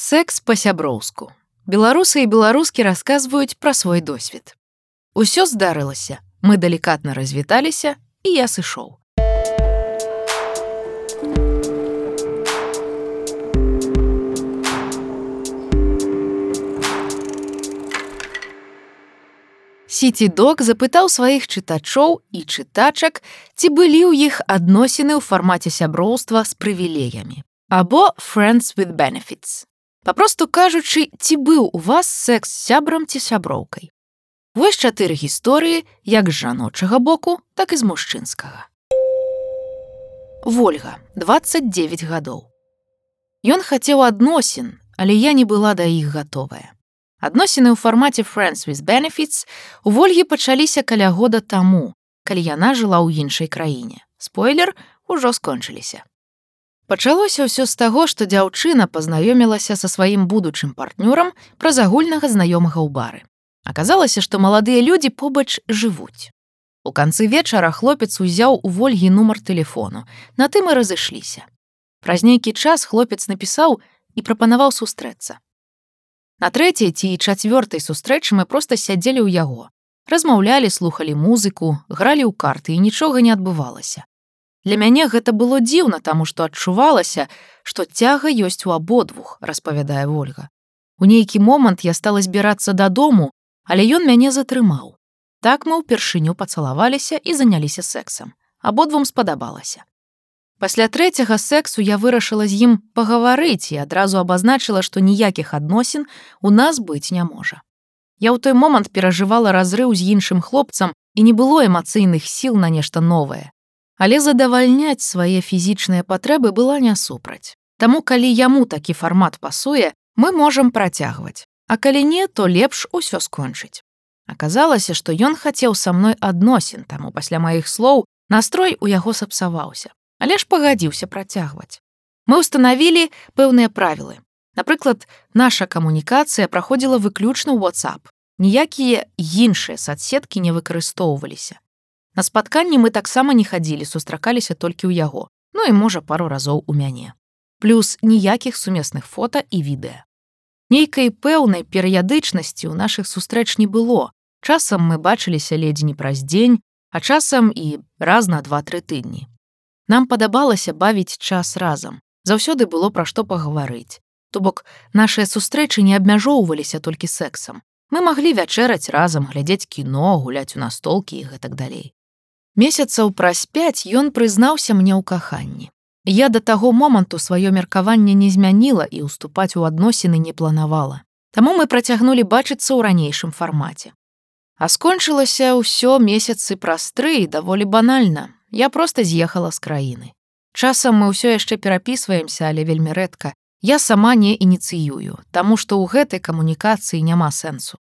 Секс па-сяброўску. Беларусы і беларускі расказваюць пра свой досвед. Усё здарылася. Мы далікатна развіталіся, і я сышоў. Сіці-док запытаў сваіх чытачоў і чытачак, ці былі ў іх адносіны ў фармаце сяброўства з прывілеямі або friends with benefits. Папросту кажучы, ці быў у вас секс з сябрам ці сяброўкай. Вось чатыры гісторыі як з жаночага боку, так і з мужчынскага. Вольга 29 гадоў. Ён хацеў адносін, але я не была да іх гатовая. Адносіны ў фармаце friends with benefits у ольгі пачаліся каля года таму, калі яна жыла ў іншай краіне. Спойлер ужо скончыліся. Пачалося ўсё з таго, што дзяўчына пазнаёмілася са сваім будучым партнёрам праз агульнага знаёмага ў бары. Аказалася, што маладыя людзі побач жывуць. У канцы вечара хлопец узяў у ольгі нумар тэлефону, на тым і разышліся. Праз нейкі час хлопец напісаў і прапанаваў сустрэцца. На трэцяй ці чацвёртай сустрэчы мы проста сядзелі ў яго. Размаўлялі, слухалі музыку, гралі ў карты і нічога не адбывалася. Для мяне гэта было дзіўна, таму што адчувалася, што цяга ёсць у абодвух, распавядае Вольга. У нейкі момант я стала збірацца дадому, але ён мяне затрымаў. Так мы ўпершыню пацалаваліся і заняліся сексам. Абодвум спадабалася. Пасля трэцяга сексу я вырашыла з ім пагаварыць і адразу абазначыла, што ніякіх адносін у нас быць не можа. Я ў той момант перажывала разрыў з іншым хлопцам і не было эмацыйных сіл на нешта новае але задавальняць свае фізічныя патрэбы была не супраць. Таму калі яму такі фармат пасуе, мы можам працягваць. А калі не, то лепш усё скончыць. Аказалася, што ён хацеў са мной адносін, таму пасля маіх слоў настрой у яго сапсаваўся, але ж пагадзіўся працягваць. Мы ўстанавілі пэўныя правілы. Напрыклад, наша камунікацыя праходзіла выключна ў WhatsApp. Ніякія іншыя садсеткі не выкарыстоўваліся. На спатканні мы таксама не хадзілі, сустракаліся толькі ў яго, ну і можа пару разоў у мяне. Плюс ніякіх сумесных фота і відэа. Нейкай пэўнай перыядычнасці ў нашых сустрэч не было. Часам мы бачыліся ледзь не праз дзень, а часам і раз на два-тры тыдні. Нам падабалася бавіць час разам. Заўсёды было пра што пагаварыць. То бок нашыя сустрэчы не абмяжоўваліся толькі сексам. Мы маглі вячэраць разам глядзець кіно, гуляць у настолкі і гэтак далей. Месяцаў праз пяць ён прызнаўся мне ў каханні. Я да таго моманту сваё меркаванне не змяніла і ўступаць у адносіны не планавала. Таму мы працягнулі бачыцца ў ранейшым фармаце. А скончылася ўсё месяцы праз тры даволі банальна. Я проста з'ехала з краіны. Часам мы ўсё яшчэ перапісваемся, але вельмі рэдка. Я сама не ініцыюю, таму што ў гэтай камунікацыі няма сэнсу.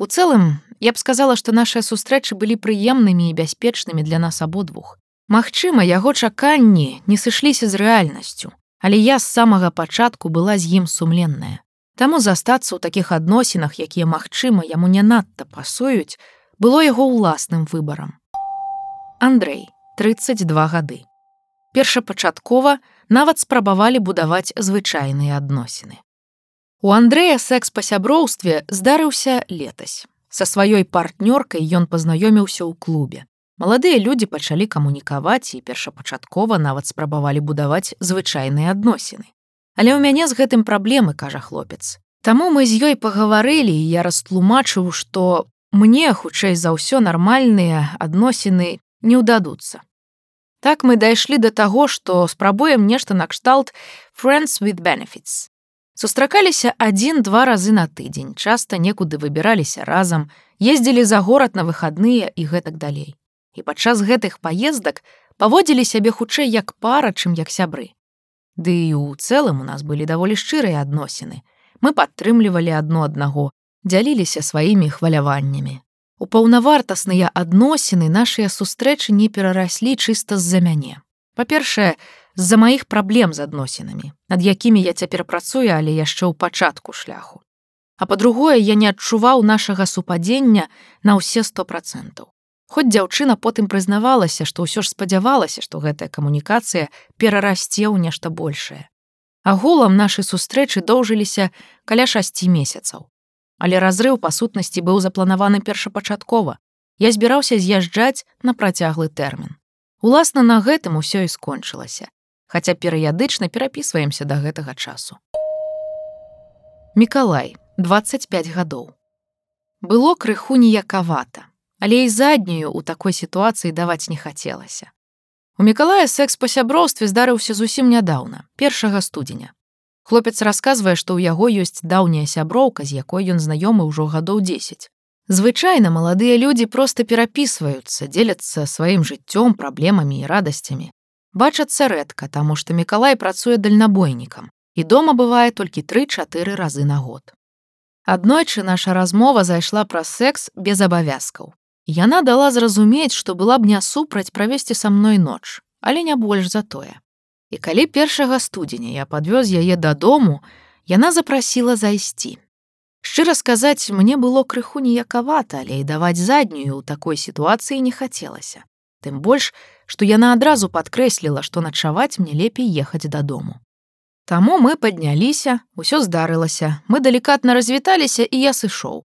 У цэлым я б сказала, што нашыя сустрэчы былі прыемнымі і бяспечнымі для нас абодвух. Магчыма, яго чаканні не сышліся з рэальнасцю, але я з самага пачатку была з ім сумленная. Таму застацца ў такіх адносінах, якія, магчыма, яму не надта пасуюць, было яго ўласным выбарам. Андрэй, 32 гады. Першапачаткова нават спрабавалі будаваць звычайныя адносіны. У Андрэя секс па сяброўстве здарыўся летась. Са сваёй партнёркай ён пазнаёміўся ў клубе. Маладыя людзі пачалі камунікаваць і першапачаткова нават спрабавалі будаваць звычайныя адносіны. Але ў мяне з гэтым праблемы, кажа хлопец. Таму мы з ёй пагаварылі і я растлумачыў, што мне хутчэй за ўсё нармальныя адносіны не ўдадуцца. Так мы дайшлі да таго, што спрабуем нешта накшталт friends with benefits. Сустракаліся адзін-два разы на тыдзень, часта некуды выбіраліся разам, ездзілі за горад на выхадныя і гэтак далей. І падчас гэтых паездак паводзілі сябе хутчэй як пара, чым як сябры. Ды і ў цэлым у нас былі даволі шчырыя адносіны. Мы падтрымлівалі адно аднаго, дзяліліся сваімі хваляваннямі. У паўнавартасныя адносіны нашыя сустрэчы не перараслі чыста з-за мяне. Па-першае, з-за маіх праблем з адносінамі, над якімі я цяпер працую, але яшчэ ў пачатку шляху. А па-другое, я не адчуваў нашага супадзення на ўсе сто процентаў. Хоць дзяўчына потым прызнавалася, што ўсё ж спадзявалася, што гэтая камунікацыя перарасце ў нешта большее. Агулам нашы сустрэчы доўжыліся каля шасці месяцаў. Але разрыў па сутнасці быў запланаваны першапачаткова. Я збіраўся з'язджаць на працяглы тэрмін. Уласна на гэтым усё і скончылася, хаця перыядычна перапісваемся да гэтага часу. Мікалай, 25 гадоў. Было крыху ніякавата, але і заднюю ў такой сітуацыі даваць не хацелася. У Мікалая секс па сяброўстве здарыўся зусім нядаўна, першага студзеня. Хлопец расказвае, што ў яго ёсць даўняя сяброўка, з якой ён знаёмы ўжо гадоў 10. Звычайна маладыя людзі проста перапісваюцца, дзеляцца сваім жыццём, праблемамі і радасцямі. Бачацца рэдка, таму што Мікалай працуе дальнабойнікам, і дома бывае толькі тры-чатыры разы на год. Аднойчы наша размова зайшла пра секс без абавязкаў. Яна дала зразумець, што была б не супраць правесці са мной ноч, але не больш за тое. І калі першага студзеня я падвёз яе дадому, яна запрасіла зайсці. Шчыра сказаць, мне было крыху ніякавата, але і даваць заднюю ў такой сітуацыі не хацелася. Тым больш, што яна адразу падкрэсліла, што начаваць мне лепей ехаць дадому. Таму мы падняліся, усё здарылася, мы далікатна развіталіся і я сышоў.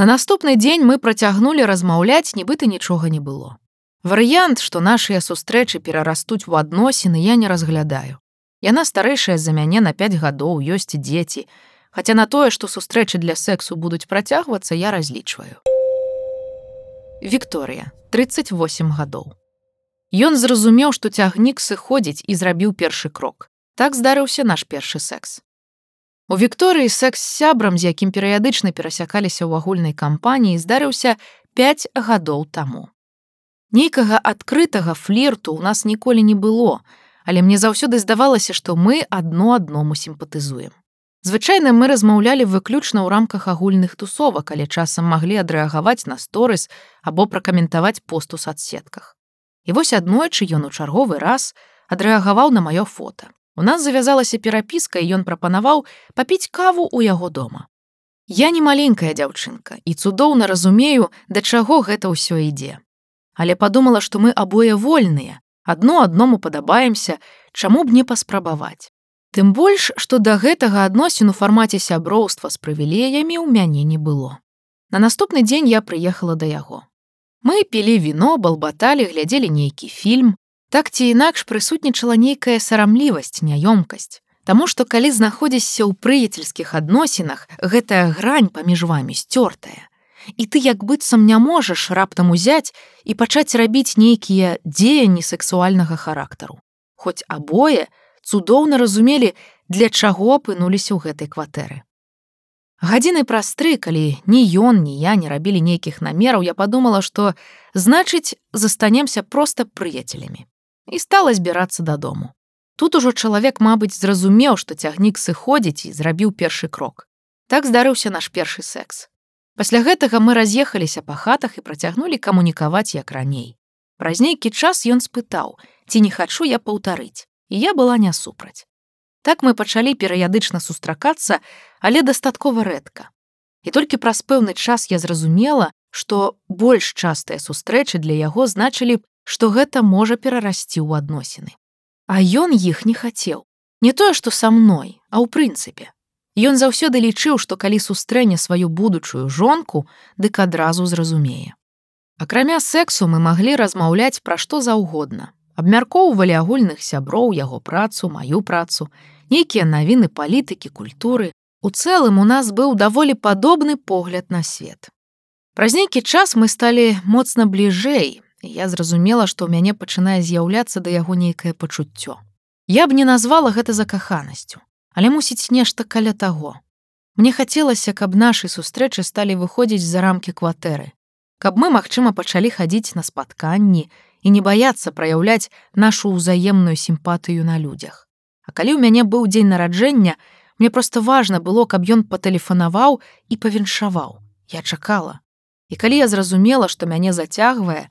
На наступны дзень мы працягнулі размаўляць, нібыта нічога не было. Варыянт, што нашыя сустрэчы перарастуць у адносіны я не разглядаю. Яна старэйшая за мяне на 5 гадоў ёсць дзеці, Хаця на тое, што сустрэчы для сексу будуць працягвацца, я разлічваю. Вікторыя, 38 гадоў. Ён зразумеў, што цягнік сыходзіць і зрабіў першы крок. Так здарыўся наш першы секс. У Вікторыі секс з сябрам, з якім перыядычна перасякаліся ў агульнай кампаніі, здарыўся 5 гадоў таму. Нейкага адкрытага флірту ў нас ніколі не было, але мне заўсёды здавалася, што мы адно адному сімпатызуем. Звычайна мы размаўлялі выключна ў рамках агульных тусовак, але часам маглі адрэагаваць на сторыс або пракаментаваць пост у соцсетках. І вось аднойчы ён у чарговы раз адрэагаваў на маё фото. У нас завязалася перапіска і ён прапанаваў папіць каву ў яго дома. Я не маленькая дзяўчынка і цудоўна разумею, да чаго гэта ўсё ідзе. Але падумала, што мы абое вольныя, адно адному падабаемся, чаму б не паспрабаваць. Тым больш, што да гэтага адносін у фармаце сяброўства з прывілеямі ў мяне не было. На наступны дзень я прыехала да яго. Мы пілі віно, балбаталі, глядзелі нейкі фільм, Так ці інакш прысутнічала нейкая сарамлівасць, няёмкасць. Таму што калі знаходзішся ў прыяцельскіх адносінах, гэтая грань паміж вамі сцёртая. І ты як быццам не можаш раптам узяць і пачаць рабіць нейкія дзеянні сэксуальнага характару. Хоць абое цудоўна разумелі, для чаго апынуліся ў гэтай кватэры. Гадзіны праз тры, калі ні ён, ні я не рабілі нейкіх намераў, я падумала, што значыць, застанемся проста прыяцелямі і стала збірацца дадому. Тут ужо чалавек, мабыць, зразумеў, што цягнік сыходзіць і зрабіў першы крок. Так здарыўся наш першы секс. Пасля гэтага мы раз'ехаліся па хатах і працягнулі камунікаваць як раней. Праз нейкі час ён спытаў, ці не хачу я паўтарыць, і я была не супраць. Так мы пачалі перыядычна сустракацца, але дастаткова рэдка. І толькі праз пэўны час я зразумела, што больш частыя сустрэчы для яго значылі б што гэта можа перарасці ў адносіны. А ён іх не хацеў. Не тое, што са мной, а ў прынцыпе. Ён заўсёды лічыў, што калі сустрэне сваю будучую жонку, дык адразу зразумее. Акрамя сексу мы маглі размаўляць пра што заўгодна. Абмяркоўвалі агульных сяброў яго працу, маю працу, нейкія навіны палітыкі, культуры. У цэлым у нас быў даволі падобны погляд на свет. Праз нейкі час мы сталі моцна бліжэй, я зразумела, што ў мяне пачынае з'яўляцца да яго нейкае пачуццё. Я б не назвала гэта закаханасцю, але мусіць нешта каля таго. Мне хацелася, каб нашы сустрэчы сталі выходзіць за рамкі кватэры, каб мы, магчыма, пачалі хадзіць на спатканні і не баяцца праяўляць нашу ўзаемную сімпатыю на людзях. А калі ў мяне быў дзень нараджэння, мне проста важна было, каб ён патэлефанаваў і павіншаваў. Я чакала. І калі я зразумела, што мяне зацягвае,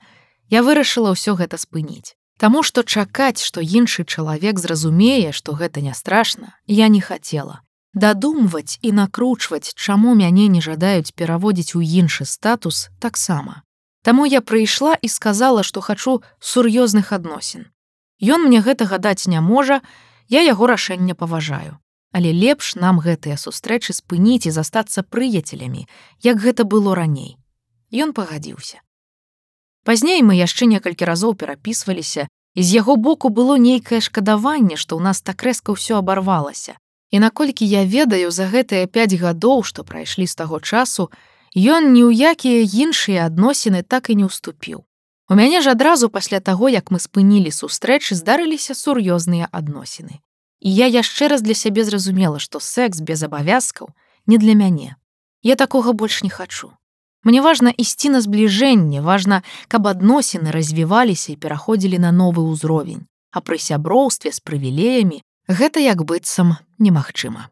я вырашыла ўсё гэта спыніць. Таму што чакаць, што іншы чалавек зразумее, што гэта не страшна, я не хацела. Дадумваць і накручваць, чаму мяне не жадаюць пераводзіць у іншы статус таксама. Таму я прыйшла і сказала, што хачу сур'ёзных адносін. Ён мне гэтага даць не можа, я яго рашэнне паважаю. Але лепш нам гэтыя сустрэчы спыніць і застацца прыяцелямі, як гэта было раней. Ён пагадзіўся. Пазней мы яшчэ некалькі разоў перапісваліся, і з яго боку было нейкае шкадаванне, што ў нас так рэзка ўсё абарвалася. І наколькі я ведаю за гэтыя пяць гадоў, што прайшлі з таго часу, ён ні ў якія іншыя адносіны так і не ўступіў. У мяне ж адразу пасля таго, як мы спынілі сустрэчы, здарыліся сур'ёзныя адносіны. І я яшчэ раз для сябе зразумела, што секс без абавязкаў не для мяне. Я такога больш не хачу. Мне важна ісці на збліжэнне, важна, каб адносіны развіваліся і пераходзілі на новы ўзровень, а пры сяброўстве з прывілеямі гэта як быццам немагчыма.